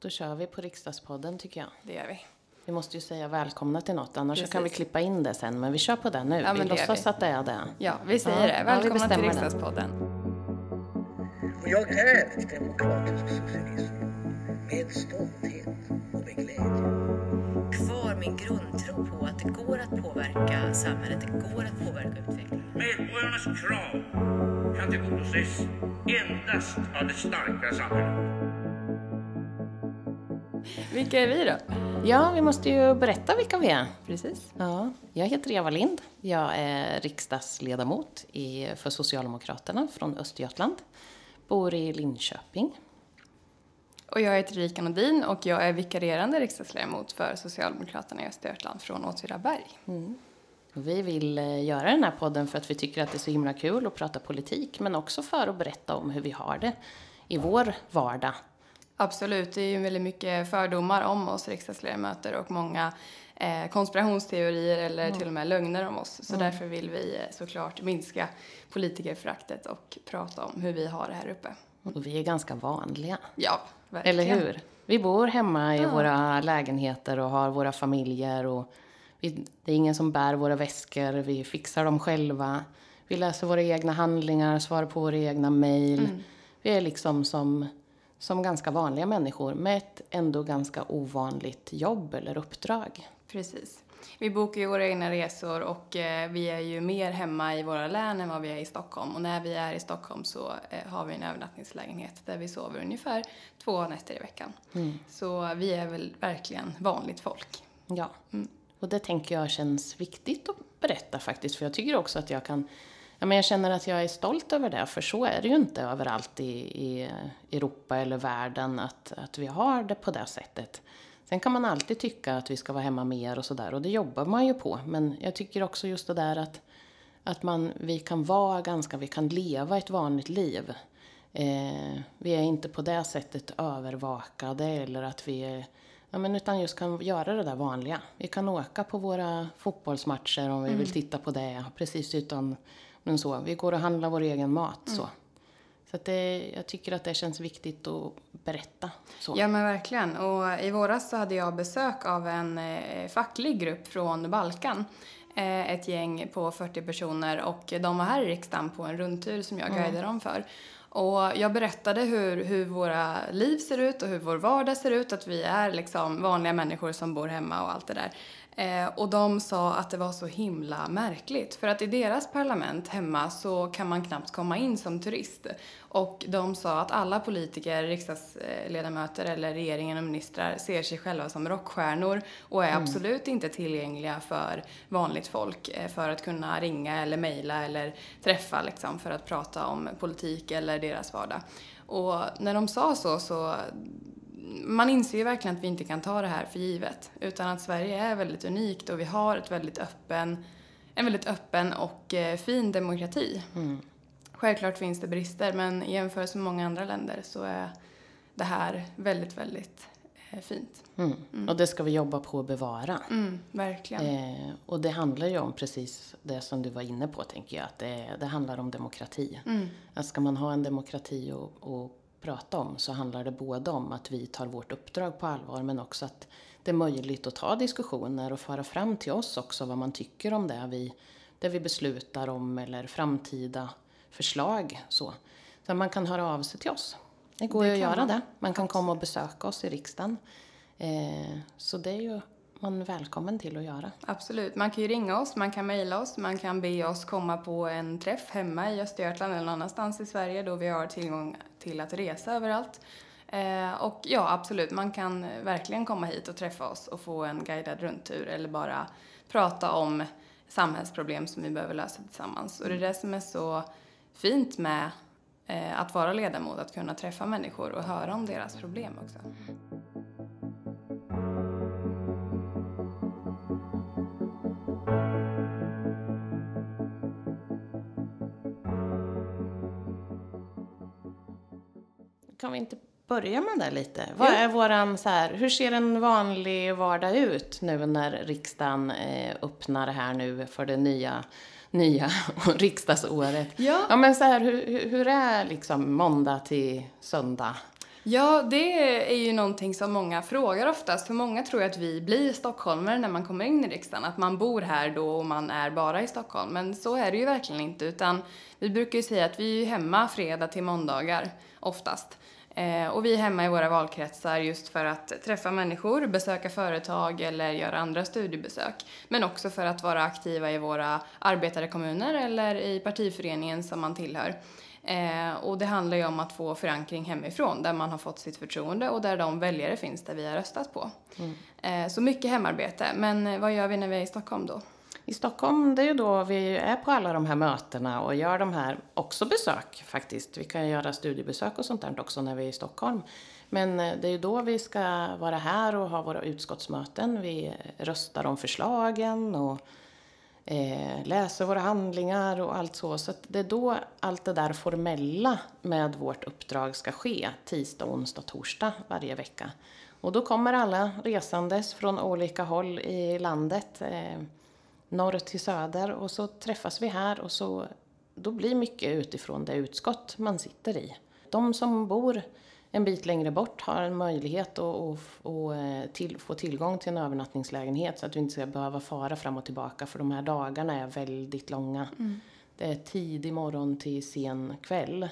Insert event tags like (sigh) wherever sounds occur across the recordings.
Då kör vi på Riksdagspodden tycker jag. Det gör vi. Vi måste ju säga välkomna till något, annars så Precis. kan vi klippa in det sen. Men vi kör på den nu. Ja, vi det låtsas vi. att det är det. Ja, vi säger Ja, det. ja, Välkomna till bestämmer det. Riksdagspodden. Och jag är demokratisk socialism med stolthet och med glädje. kvar min grundtro på att det går att påverka samhället, det går att påverka utvecklingen. Medborgarnas krav kan tillgodoses endast av det starka samhället. Vilka är vi då? Ja, vi måste ju berätta vilka vi är. Precis. Ja, jag heter Eva Lind. Jag är riksdagsledamot i, för Socialdemokraterna från Östergötland. Bor i Linköping. Och jag heter Rika Nordin och jag är vikarierande riksdagsledamot för Socialdemokraterna i Östergötland från Åtvidaberg. Och Vi vill eh, göra den här podden för att vi tycker att det är så himla kul att prata politik, men också för att berätta om hur vi har det i vår vardag. Absolut, det är ju väldigt mycket fördomar om oss riksdagsledamöter och många eh, konspirationsteorier eller till och med lögner om oss. Så därför vill vi eh, såklart minska politikerföraktet och prata om hur vi har det här uppe. Och vi är ganska vanliga. Ja, verkligen. Eller hur? Vi bor hemma i våra lägenheter och har våra familjer. Och vi, det är ingen som bär våra väskor, vi fixar dem själva. Vi läser våra egna handlingar, svarar på våra egna mejl. Vi är liksom som, som ganska vanliga människor med ett ändå ganska ovanligt jobb eller uppdrag. Precis. Vi bokar ju våra egna resor och eh, vi är ju mer hemma i våra län än vad vi är i Stockholm. Och när vi är i Stockholm så eh, har vi en övernattningslägenhet där vi sover ungefär två nätter i veckan. Så vi är väl verkligen vanligt folk. Ja, och det tänker jag känns viktigt att berätta faktiskt. För jag tycker också att jag kan... Ja, men jag känner att jag är stolt över det, för så är det ju inte överallt i, i Europa eller världen att, att vi har det på det sättet. Sen kan man alltid tycka att vi ska vara hemma mer och sådär, och det jobbar man ju på. Men jag tycker också just det där att, att man, vi kan vara ganska, vi kan leva ett vanligt liv. Eh, vi är inte på det sättet övervakade eller att vi är, ja, men utan just kan göra det där vanliga. Vi kan åka på våra fotbollsmatcher om vi vill titta på det, precis utan men så. Vi går och handlar vår egen mat så. Så att det, jag tycker att det känns viktigt att berätta så. Ja men verkligen. Och i våras så hade jag besök av en eh, facklig grupp från Balkan. Eh, ett gäng på 40 personer och de var här i riksdagen på en rundtur som jag guidade dem för. Och jag berättade hur, hur våra liv ser ut och hur vår vardag ser ut, att vi är liksom vanliga människor som bor hemma och allt det där. Eh, och de sa att det var så himla märkligt. För att i deras parlament hemma så kan man knappt komma in som turist. Och de sa att alla politiker, riksdagsledamöter eller regeringen och ministrar ser sig själva som rockstjärnor och är absolut inte tillgängliga för vanligt folk eh, för att kunna ringa eller mejla eller träffa liksom för att prata om politik eller deras vardag. Och när de sa så så man inser ju verkligen att vi inte kan ta det här för givet. Utan att Sverige är väldigt unikt och vi har ett väldigt öppen, en väldigt öppen och eh, fin demokrati. Självklart finns det brister men i jämförelse med många andra länder så är det här väldigt, väldigt eh, fint. Mm. Och det ska vi jobba på att bevara. Mm, verkligen. Eh, och det handlar ju om precis det som du var inne på, tänker jag. Att det, det handlar om demokrati. Att ska man ha en demokrati att, att prata om så handlar det både om att vi tar vårt uppdrag på allvar men också att det är möjligt att ta diskussioner och föra fram till oss också vad man tycker om det vi, det vi beslutar om eller framtida förslag. Så, så man kan höra av sig till oss. Det går Det ju att göra man. det. Man kan komma och besöka oss i riksdagen. Eh, så det är ju man välkommen till att göra. Absolut. Man kan ju ringa oss, man kan mejla oss, man kan be oss komma på en träff hemma i Östergötland eller någon annanstans i Sverige då vi har tillgång till att resa överallt. Eh, och ja, absolut, man kan verkligen komma hit och träffa oss och få en guidad rundtur eller bara prata om samhällsproblem som vi behöver lösa tillsammans. Och det är det som är så fint med eh, att vara ledamot, att kunna träffa människor och höra om deras problem också. Kan vi inte börja med det lite? Vad är våran så här, hur ser en vanlig vardag ut nu när riksdagen eh, öppnar här nu för det nya, nya (laughs) riksdagsåret? Ja. ja men så här, hur, hur- är liksom måndag till söndag? Ja, det är ju någonting som många frågar oftast. För många tror att vi blir stockholmare när man kommer in i riksdagen. Att man bor här då och man är bara i Stockholm. Men så är det ju verkligen inte. Utan vi brukar ju säga att vi är hemma fredag till måndagar oftast. Eh, och vi är hemma i våra valkretsar just för att träffa människor, besöka företag eller göra andra studiebesök. Men också för att vara aktiva i våra arbetarekommuner eller i partiföreningen som man tillhör. Eh, och det handlar ju om att få förankring hemifrån där man har fått sitt förtroende och där de väljare finns där vi har röstat på. Mm. Eh, så mycket hemarbete. Men vad gör vi när vi är i Stockholm då? I Stockholm, det är ju då vi är på alla de här mötena och gör de här, också besök faktiskt. Vi kan göra studiebesök och sånt där också när vi är i Stockholm. Men eh, det är ju då vi ska vara här och ha våra utskottsmöten. Vi röstar om förslagen och eh, läser våra handlingar och allt så. Så det är då allt det där formella med vårt uppdrag ska ske, tisdag, onsdag, torsdag varje vecka. Och då kommer alla resandes från olika håll i landet, eh, norr till söder, och så träffas vi här och så då blir mycket utifrån det utskott man sitter i. De som bor en bit längre bort har en möjlighet att, eh, till, få tillgång till en övernattningslägenhet så att du inte ska behöva fara fram och tillbaka för de här dagarna är väldigt långa. Mm. Det är tidig morgon till sen kväll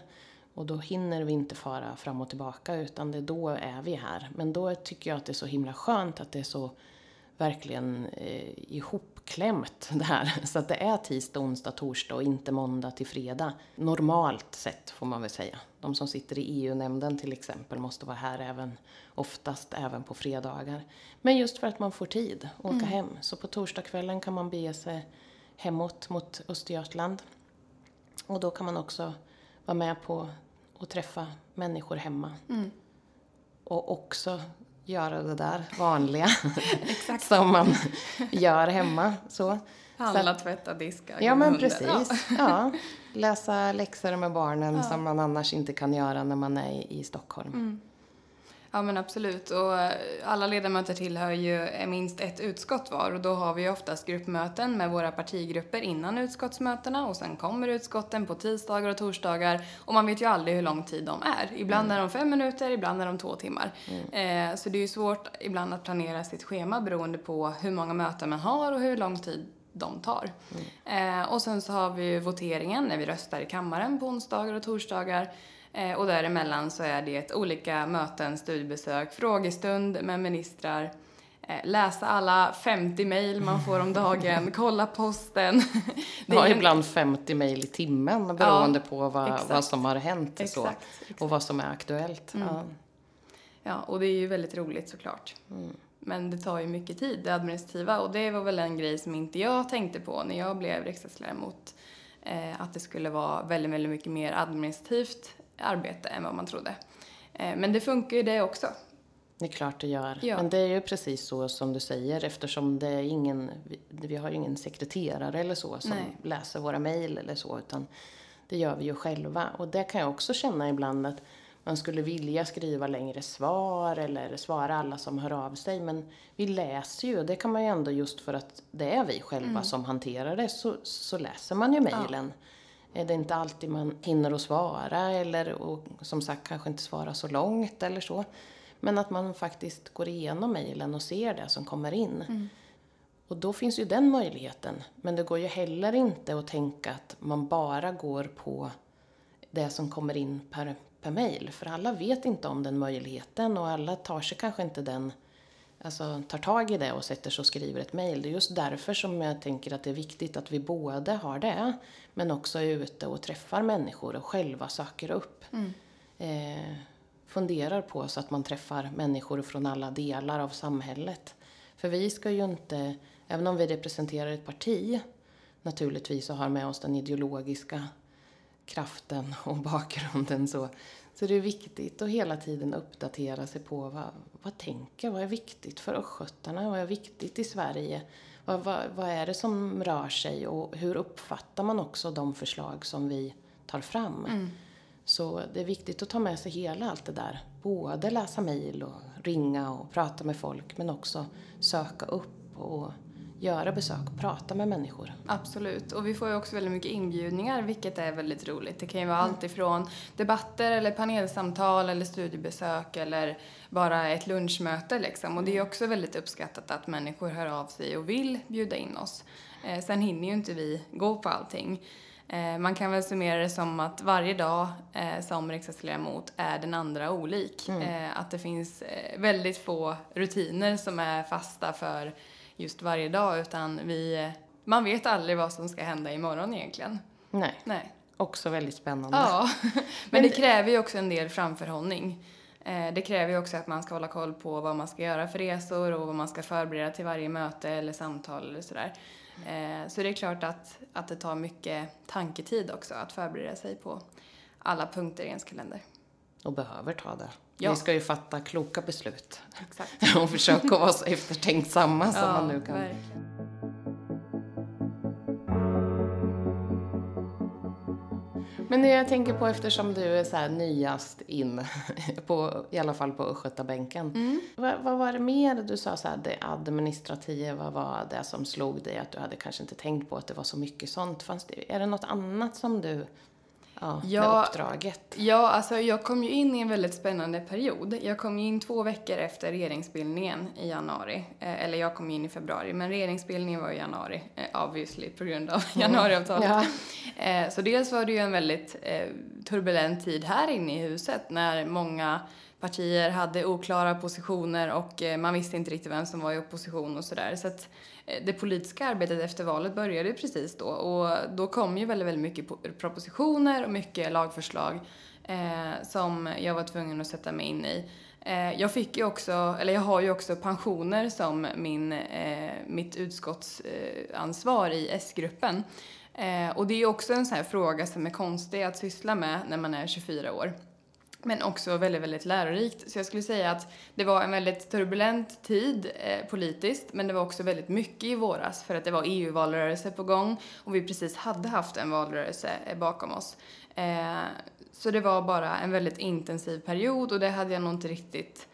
och då hinner vi inte fara fram och tillbaka utan det, då är vi här. Men då tycker jag att det är så himla skönt att det är så verkligen eh, ihopklämt (laughs) det här. Så att det är tisdag, onsdag, torsdag och inte måndag till fredag. Normalt sett får man väl säga. De som sitter i EU-nämnden till exempel måste vara här även, oftast även på fredagar. Men just för att man får tid att åka mm. hem. Så på torsdagskvällen kan man bege sig hemåt mot Östergötland. Och då kan man också vara med på att träffa människor hemma. Mm. Och också göra det där vanliga (laughs) som man gör hemma. Så. Handla, tvätta, diska, Ja, men precis. Ja. (laughs) Läsa läxor med barnen ja. som man annars inte kan göra när man är i Stockholm. Mm. Ja men absolut och eh, alla ledamöter tillhör ju minst ett utskott var och då har vi oftast gruppmöten med våra partigrupper innan utskottsmötena och sen kommer utskotten på tisdagar och torsdagar och man vet ju aldrig hur lång tid de är. Ibland mm. är de fem minuter, ibland är de två timmar. Mm. Eh, så det är ju svårt ibland att planera sitt schema beroende på hur många möten man har och hur lång tid de tar. Mm. Eh, och sen så har vi voteringen när vi röstar i kammaren på onsdagar och torsdagar. Eh, och däremellan så är det ett möten, studiebesök, frågestund med ministrar, eh, läsa alla 50 mejl man får om dagen, (laughs) kolla posten. Det ja, en... ibland 50 mejl i timmen beroende ja, på vad, vad som har hänt exakt, så, exakt. och vad som är aktuellt. Mm. Ja. ja, och det är ju väldigt roligt såklart. Mm. Men det tar ju mycket tid, det administrativa, och det var väl en grej som inte jag tänkte på när jag blev riksdagsledamot. Eh, att det skulle vara väldigt, väldigt mycket mer administrativt arbete än vad man trodde. Eh, men det funkar ju det också. Det är klart det gör. Ja. Men det är ju precis så som du säger eftersom det är ingen, vi har ju ingen sekreterare eller så som Nej. läser våra mejl eller så utan det gör vi ju själva. Och det kan jag också känna ibland att man skulle vilja skriva längre svar eller svara alla som hör av sig. Men vi läser ju, det kan man ju ändå just för att det är vi själva mm. som hanterar det så, så läser man ju mejlen. Ja. Det är inte alltid man hinner att svara eller och, som sagt kanske inte svara så långt eller så. Men att man faktiskt går igenom mejlen och ser det som kommer in. Mm. Och då finns ju den möjligheten. Men det går ju heller inte att tänka att man bara går på det som kommer in per, per mejl. För alla vet inte om den möjligheten och alla tar sig kanske inte den alltså, tar tag i det och sätter sig och skriver ett mejl. Det är just därför som jag tänker att det är viktigt att vi både har det, men också är ute och träffar människor och själva söker upp. Mm. Eh, funderar på så att man träffar människor från alla delar av samhället. För vi ska ju inte, även om vi representerar ett parti, naturligtvis och har med oss den ideologiska kraften och (laughs) bakgrunden så, så det är viktigt att hela tiden uppdatera sig på vad, vad tänker, vad är viktigt för östgötarna, vad är viktigt i Sverige? Vad, vad, vad, är det som rör sig och hur uppfattar man också de förslag som vi tar fram? Mm. Så det är viktigt att ta med sig hela allt det där. Både läsa mejl och ringa och prata med folk men också söka upp och göra besök prata med människor. Absolut. Och vi får ju också väldigt mycket inbjudningar, vilket är väldigt roligt. Det kan ju vara allt ifrån debatter eller panelsamtal eller studiebesök eller bara ett lunchmöte liksom. Och det är också väldigt uppskattat att människor hör av sig och vill bjuda in oss. Eh, sen hinner ju inte vi gå på allting. Eh, man kan väl summera det som att varje dag eh, som riksdagsledamot är den andra olik. Eh, att det finns eh, väldigt få rutiner som är fasta för just varje dag utan vi, man vet aldrig vad som ska hända imorgon egentligen. Nej, Nej. också väldigt spännande. Ja, (laughs) men det kräver ju också en del framförhållning. Eh, Det kräver ju också att man ska hålla koll på vad man ska göra för resor och vad man ska förbereda till varje möte eller samtal eller sådär. Eh, Så det är klart att, att det tar mycket tanketid också att förbereda sig på alla punkter i ens kalender. Och behöver ta det. Ja. Vi ska ju fatta kloka beslut. Exakt. (laughs) och försöka vara så eftertänksamma som man nu kan. verkligen. Men det jag tänker på eftersom du är så nyast in, (laughs) på, i alla fall på Östgötabänken. Mm. Vad, vad var det mer du sa så här, det administrativa, var det som slog dig att du hade kanske inte tänkt på att det var så mycket sånt? Fanns det, är det något annat som du, ja, med uppdraget? Ja, alltså jag kom ju in i en väldigt spännande period. Jag kom ju in två veckor efter regeringsbildningen i januari. Eh, Eller jag kom in i februari, men regeringsbildningen var i januari, eh, obviously, på grund av januariavtalet. Ja. Eh, Så dels var det ju en väldigt eh, turbulent tid här inne i huset när många partier hade oklara positioner och eh, man visste inte riktigt vem som var i opposition och sådär. Så att eh, det politiska arbetet efter valet började ju precis då och då kom ju väldigt, väldigt mycket propositioner och mycket lagförslag eh, som jag var tvungen att sätta mig in i. Eh, jag fick ju också, eller jag har ju också pensioner som min, eh, mitt utskottsansvar eh, i S-gruppen. Eh, och det är ju också en sån här fråga som är konstig att syssla med när man är 24 år. Men också väldigt, väldigt lärorikt. Så jag skulle säga att det var en väldigt turbulent tid eh, politiskt, men det var också väldigt mycket i våras för att det var EU-valrörelse på gång och vi precis hade haft en valrörelse eh, bakom oss. Eh, så det var bara en väldigt intensiv period och det hade jag nog inte riktigt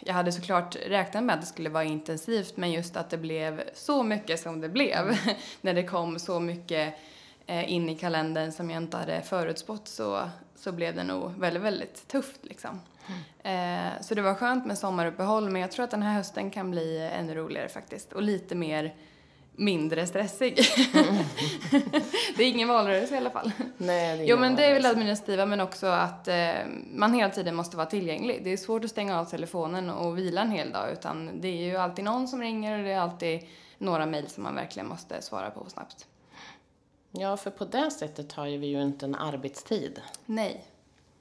jag hade såklart räknat med att det skulle vara intensivt men just att det blev så mycket som det blev (laughs) när det kom så mycket in i kalendern som jag inte hade förutspått så, så blev det nog väldigt, väldigt tufft liksom. Eh, så det var skönt med sommaruppehåll men jag tror att den här hösten kan bli ännu roligare faktiskt och lite mer mindre stressig. (laughs) det är ingen valrörelse i alla fall. Nej, det Jo är men det är väl administrativa men också att eh, man hela tiden måste vara tillgänglig. Det är svårt att stänga av telefonen och vila en hel dag utan det är ju alltid någon som ringer och det är alltid några mejl som man verkligen måste svara på snabbt. Ja, för på det sättet har vi ju inte en arbetstid. Nej.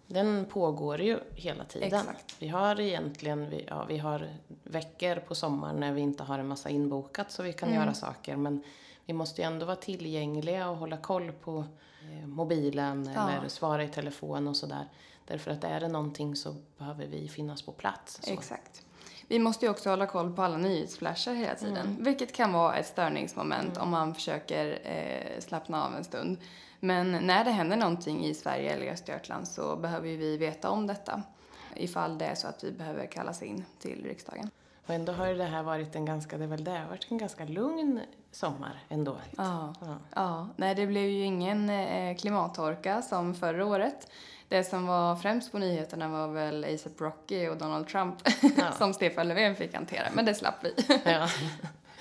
Den pågår ju hela tiden. Exakt. Vi har egentligen, vi, ja, vi har veckor på sommaren när vi inte har en massa inbokat så vi kan Mm. göra saker. Men vi måste ju ändå vara tillgängliga och hålla koll på eh, mobilen Ja. eller svara i telefon och sådär. Därför att är det någonting så behöver vi finnas på plats. Så. Exakt. Vi måste ju också hålla koll på alla nyhetsflashar hela tiden, vilket kan vara ett störningsmoment om man försöker eh, slappna av en stund. Men när det händer någonting i Sverige eller Östergötland så behöver ju vi veta om detta ifall det är så att vi behöver kallas in till riksdagen. Och ändå har det här varit en ganska, det väl det, varit en ganska lugn sommar ändå. Ja. Ja. Ja, nej det blev ju ingen eh, klimattorka som förra året. Det som var främst på nyheterna var väl ASAP Rocky och Donald Trump (laughs) Ja. som Stefan Löfven fick hantera, men det slapp vi. (laughs) Ja.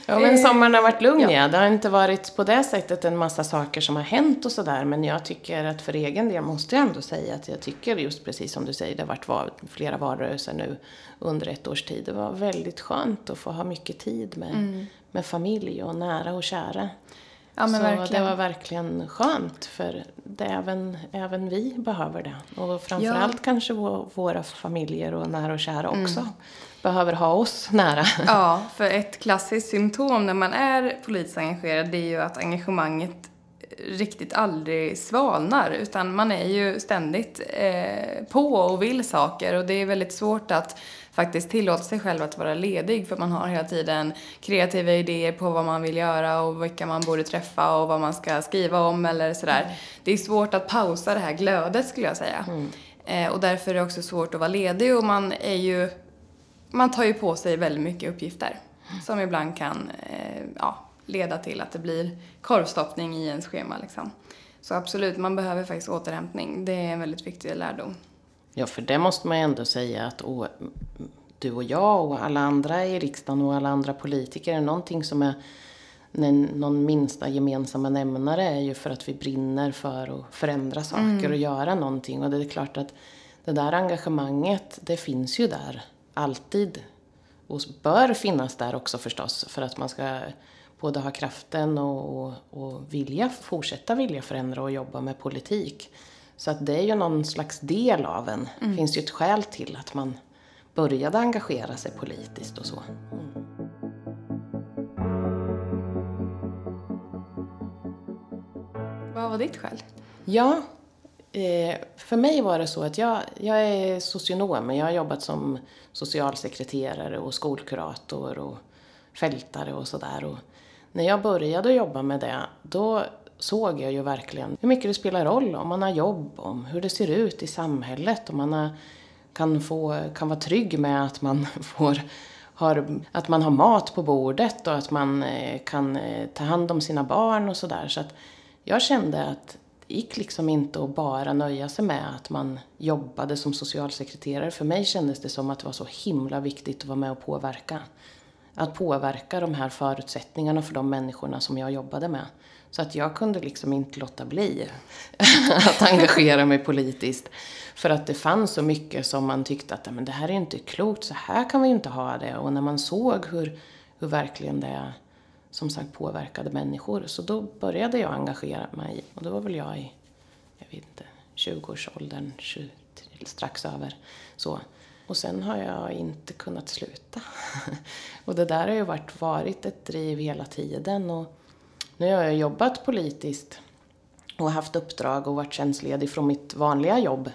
ja, men sommaren har varit lugn ja. ja. Det har inte varit på det sättet en massa saker som har hänt och sådär. Men jag tycker att för egen del måste jag ändå säga att jag tycker just precis som du säger, det har varit flera valrörelser nu under ett års tid. Det var väldigt skönt att få ha mycket tid med, med familj och nära och kära. Mm. Ja, men så verkligen. det var verkligen skönt för det, även, även vi behöver det. Och framförallt kanske vå- våra familjer och nära och kära också behöver ha oss nära. (laughs) Ja, för ett klassiskt symptom när man är politiskt engagerad det är ju att engagemanget riktigt aldrig svalnar utan man är ju ständigt eh, på och vill saker och det är väldigt svårt att faktiskt tillåta sig själv att vara ledig för man har hela tiden kreativa idéer på vad man vill göra och vilka man borde träffa och vad man ska skriva om eller sådär. Det är svårt att pausa det här glödet skulle jag säga. Eh, och därför är det också svårt att vara ledig och man är ju man tar ju på sig väldigt mycket uppgifter. som ibland kan eh, ja, leda till att det blir korvstoppning i ens schema. Liksom. Så absolut, man behöver faktiskt återhämtning. Det är en väldigt viktig lärdom. Ja, för det måste man ju ändå säga att å, du och jag och alla andra i riksdagen och alla andra politiker är någonting som är någon minsta gemensamma nämnare är ju för att vi brinner för att förändra saker mm. och göra någonting. Och det är klart att det där engagemanget, det finns ju där alltid. Och bör finnas där också förstås för att man ska både ha kraften och, och, och vilja, fortsätta vilja förändra och jobba med politik. Så att det är ju någon slags del av en. Det mm. finns ju ett skäl till att man började engagera sig politiskt och så. Mm. Vad var ditt skäl? Ja, eh, för mig var det så att jag, jag är socionom, jag har jobbat som socialsekreterare och skolkurator och fältare och sådär. När jag började jobba med det, då såg jag ju verkligen hur mycket det spelar roll om man har jobb, om hur det ser ut i samhället, om man har, kan, få, kan vara trygg med att man (laughs) får har, att man har mat på bordet och att man eh, kan eh, ta hand om sina barn och sådär. Så att jag kände att det gick liksom inte att bara nöja sig med att man jobbade som socialsekreterare. För mig kändes det som att det var så himla viktigt att vara med och påverka. Att påverka de här förutsättningarna för de människorna som jag jobbade med. Så att jag kunde liksom inte låta bli (laughs) att engagera mig politiskt. För att det fanns så mycket som man tyckte att men det här är inte klokt, så här kan vi inte ha det. Och när man såg hur, hur verkligen det som sagt påverkade människor. Så då började jag engagera mig och då var väl jag i, jag vet inte, 20-årsåldern, 20, strax över. Så. Och sen har jag inte kunnat sluta. (laughs) och det där har ju varit, varit ett driv hela tiden. Och nu har jag jobbat politiskt och haft uppdrag och varit tjänstledig från mitt vanliga jobb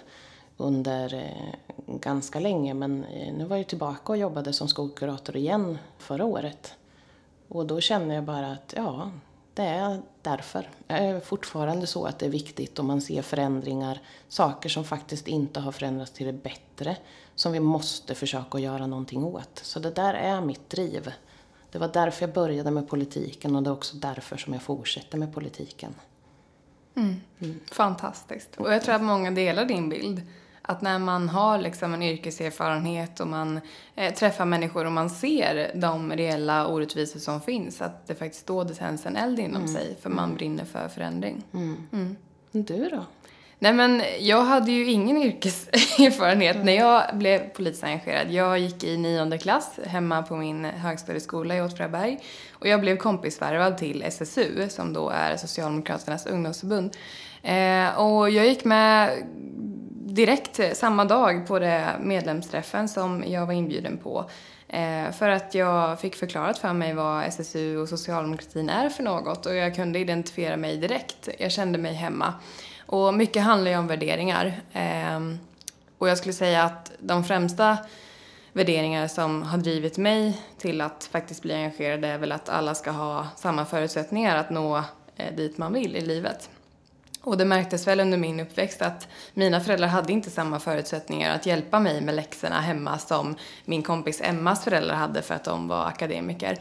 under eh, ganska länge. Men eh, nu var jag tillbaka och jobbade som skolkurator igen förra året. Och då känner jag bara att ja, det är därför. Det är fortfarande så att det är viktigt om man ser förändringar, saker som faktiskt inte har förändrats till det bättre, som vi måste försöka göra någonting åt. Så det där är mitt driv. Det var därför jag började med politiken och det är också därför som jag fortsätter med politiken. Mm. Mm. Fantastiskt. Och jag tror att många delar din bild. Att när man har liksom en yrkeserfarenhet och man eh, träffar människor och man ser de reella orättvisor som finns, att det faktiskt då det tänds en eld inom mm. sig för man brinner för förändring. Mm. mm. Du då? Nej men jag hade ju ingen yrkeserfarenhet när jag blev politiskt engagerad. Jag gick i nionde klass hemma på min högstadieskola i Åtvidaberg och jag blev kompisvärvad till SSU som då är Socialdemokraternas ungdomsförbund. Eh, och jag gick med direkt samma dag på det medlemsträffen som jag var inbjuden på. Eh, för att jag fick förklarat för mig vad SSU och socialdemokratin är för något och jag kunde identifiera mig direkt. Jag kände mig hemma. Och mycket handlar ju om värderingar. Ehm, och jag skulle säga att de främsta värderingar som har drivit mig till att faktiskt bli engagerad är väl att alla ska ha samma förutsättningar att nå eh, dit man vill i livet. Och det märktes väl under min uppväxt att mina föräldrar hade inte samma förutsättningar att hjälpa mig med läxorna hemma som min kompis Emmas föräldrar hade för att de var akademiker.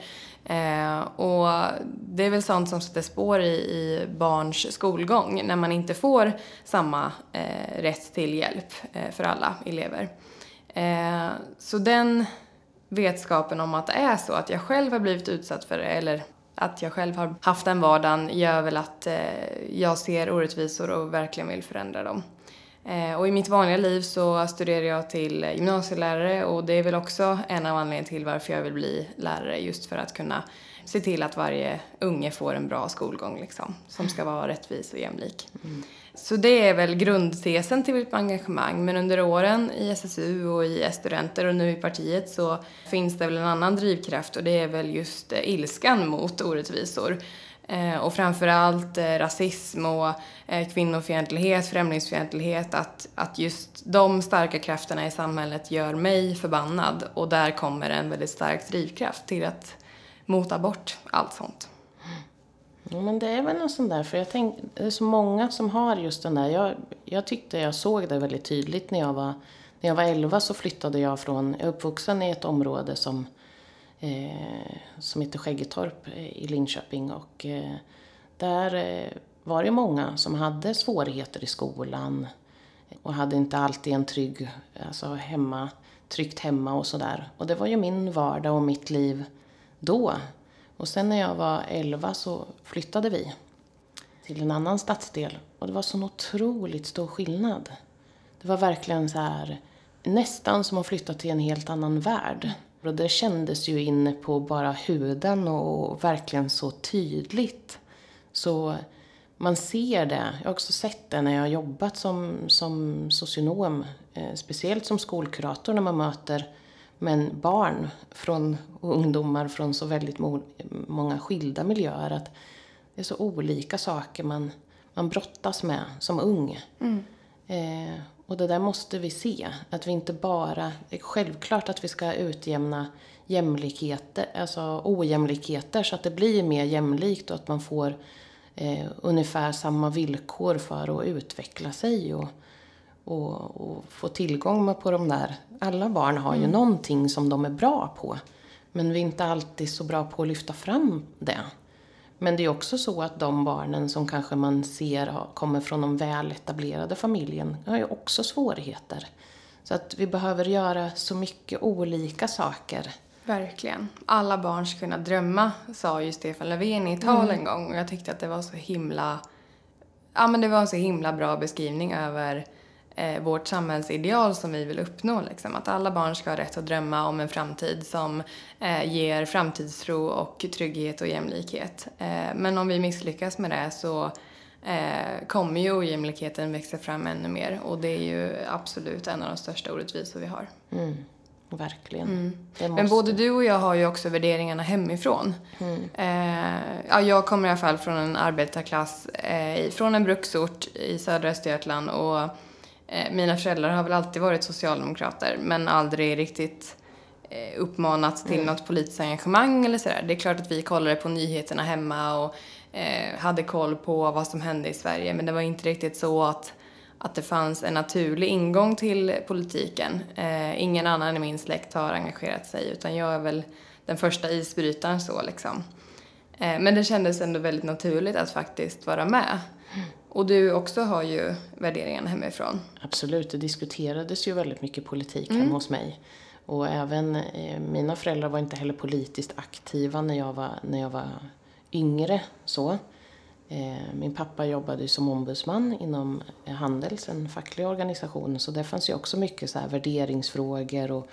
Eh, och det är väl sånt som sätter spår i, i barns skolgång när man inte får samma eh, rätt till hjälp eh, för alla elever. Eh, så den vetskapen om att det är så, att jag själv har blivit utsatt för det, eller att jag själv har haft den vardagen gör väl att eh, jag ser orättvisor och verkligen vill förändra dem. Eh, och i mitt vanliga liv så studerar jag till gymnasielärare och det är väl också en av anledningarna till varför jag vill bli lärare just för att kunna se till att varje unge får en bra skolgång liksom, som ska vara rättvis och jämlik. Mm. Så det är väl grundtesen till mitt engagemang. Men under åren i SSU och i S-studenter och nu i partiet så finns det väl en annan drivkraft och det är väl just eh, ilskan mot orättvisor. Eh, och framförallt eh, rasism och eh, kvinnofientlighet, främlingsfientlighet. Att, att just de starka krafterna i samhället gör mig förbannad. Och där kommer en väldigt stark drivkraft till att mota bort allt sånt. Ja, men det är väl något sånt där, för jag tänk, det är så många som har just den där. Jag, jag tyckte jag såg det väldigt tydligt när jag var, när jag var 11 så flyttade jag från, jag är uppvuxen i ett område som eh, Eh, som heter Skäggetorp eh, i Linköping. Och eh, där eh, var det många som hade svårigheter i skolan och hade inte alltid en trygg, alltså hemma, tryggt hemma och sådär. Och det var ju min vardag och mitt liv då. Och sen när jag var 11 så flyttade vi till en annan stadsdel. Och det var sån otroligt stor skillnad. Det var verkligen så här, nästan som att flytta till en helt annan värld. Och det kändes ju inne på bara huden och verkligen så tydligt. Så man ser det. Jag har också sett det när jag har jobbat som, som socionom. Eh, speciellt som skolkurator när man möter men barn från, och ungdomar från så väldigt mo många skilda miljöer. Att det är så olika saker man, man brottas med som ung. Mm. Eh, och det där måste vi se. Att vi inte bara... Det är självklart att vi ska utjämna jämlikheter, alltså ojämlikheter så att det blir mer jämlikt och att man får eh, ungefär samma villkor för att utveckla sig och, och, och, få tillgång på de där. Alla barn har ju mm. någonting som de är bra på. Men vi är inte alltid så bra på att lyfta fram det. Men det är också så att de barnen som kanske man ser kommer från de väl etablerade familjen har ju också svårigheter. Så att vi behöver göra så mycket olika saker. Verkligen. Alla barn ska kunna drömma, sa ju Stefan Löfven i tal mm. en gång. Och jag tyckte att det var så himla... Ja, men det var en så himla bra beskrivning över eh, vårt samhällsideal som vi vill uppnå. Liksom. Att alla barn ska ha rätt att drömma om en framtid som eh, ger framtidstro och trygghet och jämlikhet. Eh, men om vi misslyckas med det så eh, kommer ju ojämlikheten växa fram ännu mer och det är ju absolut en av de största orättvisor vi har. Mm. Verkligen. Mm. Men både du och jag har ju också värderingarna hemifrån. Mm. Eh, ja, jag kommer i alla fall från en arbetarklass, eh, från en bruksort i södra Östergötland och mina föräldrar har väl alltid varit socialdemokrater men aldrig riktigt eh, uppmanats till mm. något politiskt engagemang eller sådär. Det är klart att vi kollade på nyheterna hemma och eh, hade koll på vad som hände i Sverige men det var inte riktigt så att, att det fanns en naturlig ingång till politiken. Eh, ingen annan i min släkt har engagerat sig utan jag är väl den första isbrytaren så liksom. Eh, men det kändes ändå väldigt naturligt att faktiskt vara med. Mm. Och du också har ju värderingarna hemifrån. Absolut, det diskuterades ju väldigt mycket politik mm. hemma hos mig. Och även eh, mina föräldrar var inte heller politiskt aktiva när jag var, när jag var yngre. Så. Eh, min pappa jobbade som ombudsman inom Handels, en facklig organisation. Så det fanns ju också mycket så värderingsfrågor och,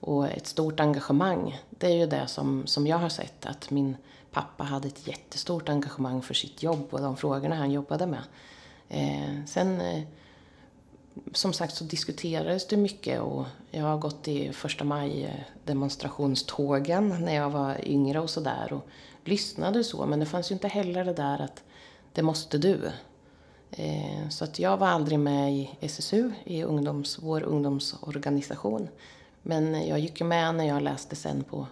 och ett stort engagemang. Det är ju det som, som jag har sett, att min pappa hade ett jättestort engagemang för sitt jobb och de frågorna han jobbade med. Eh, sen, eh, som sagt, så diskuterades det mycket och jag har gått i första maj-demonstrationstågen eh, när jag var yngre och sådär och lyssnade så, men det fanns ju inte heller det där att det måste du. Eh, så att jag var aldrig med i SSU, i ungdoms, vår ungdomsorganisation. Men jag gick ju med när jag läste sen på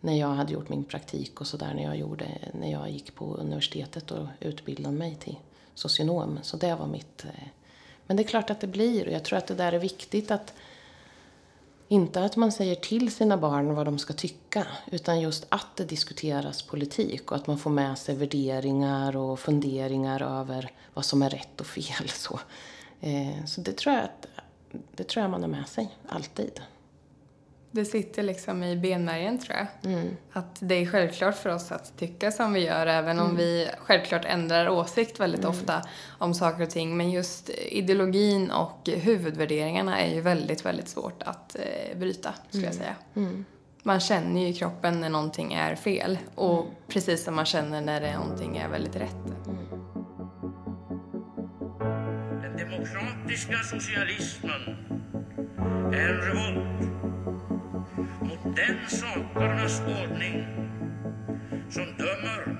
när jag hade gjort min praktik och sådär när jag gjorde, när jag gick på universitetet och utbildade mig till socionom. Så det var mitt... Eh, men det är klart att det blir och jag tror att det där är viktigt att inte att man säger till sina barn vad de ska tycka, utan just att det diskuteras politik och att man får med sig värderingar och funderingar över vad som är rätt och fel. Så, eh, så det, tror jag att, det tror jag man har med sig, alltid. Det sitter liksom i benmärgen tror jag. Mm. Att det är självklart för oss att tycka som vi gör även mm. om vi självklart ändrar åsikt väldigt mm. ofta om saker och ting. Men just ideologin och huvudvärderingarna är ju väldigt, väldigt svårt att eh, bryta skulle jag mm. säga. Mm. Man känner ju i kroppen när någonting är fel och mm. precis som man känner när det är någonting är väldigt rätt. Den demokratiska socialismen är en revolt den sakernas ordning som dömer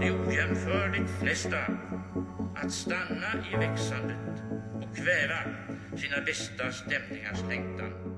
de ojämförligt flesta att stanna i växandet och kväva sina bästa stämningars längtan.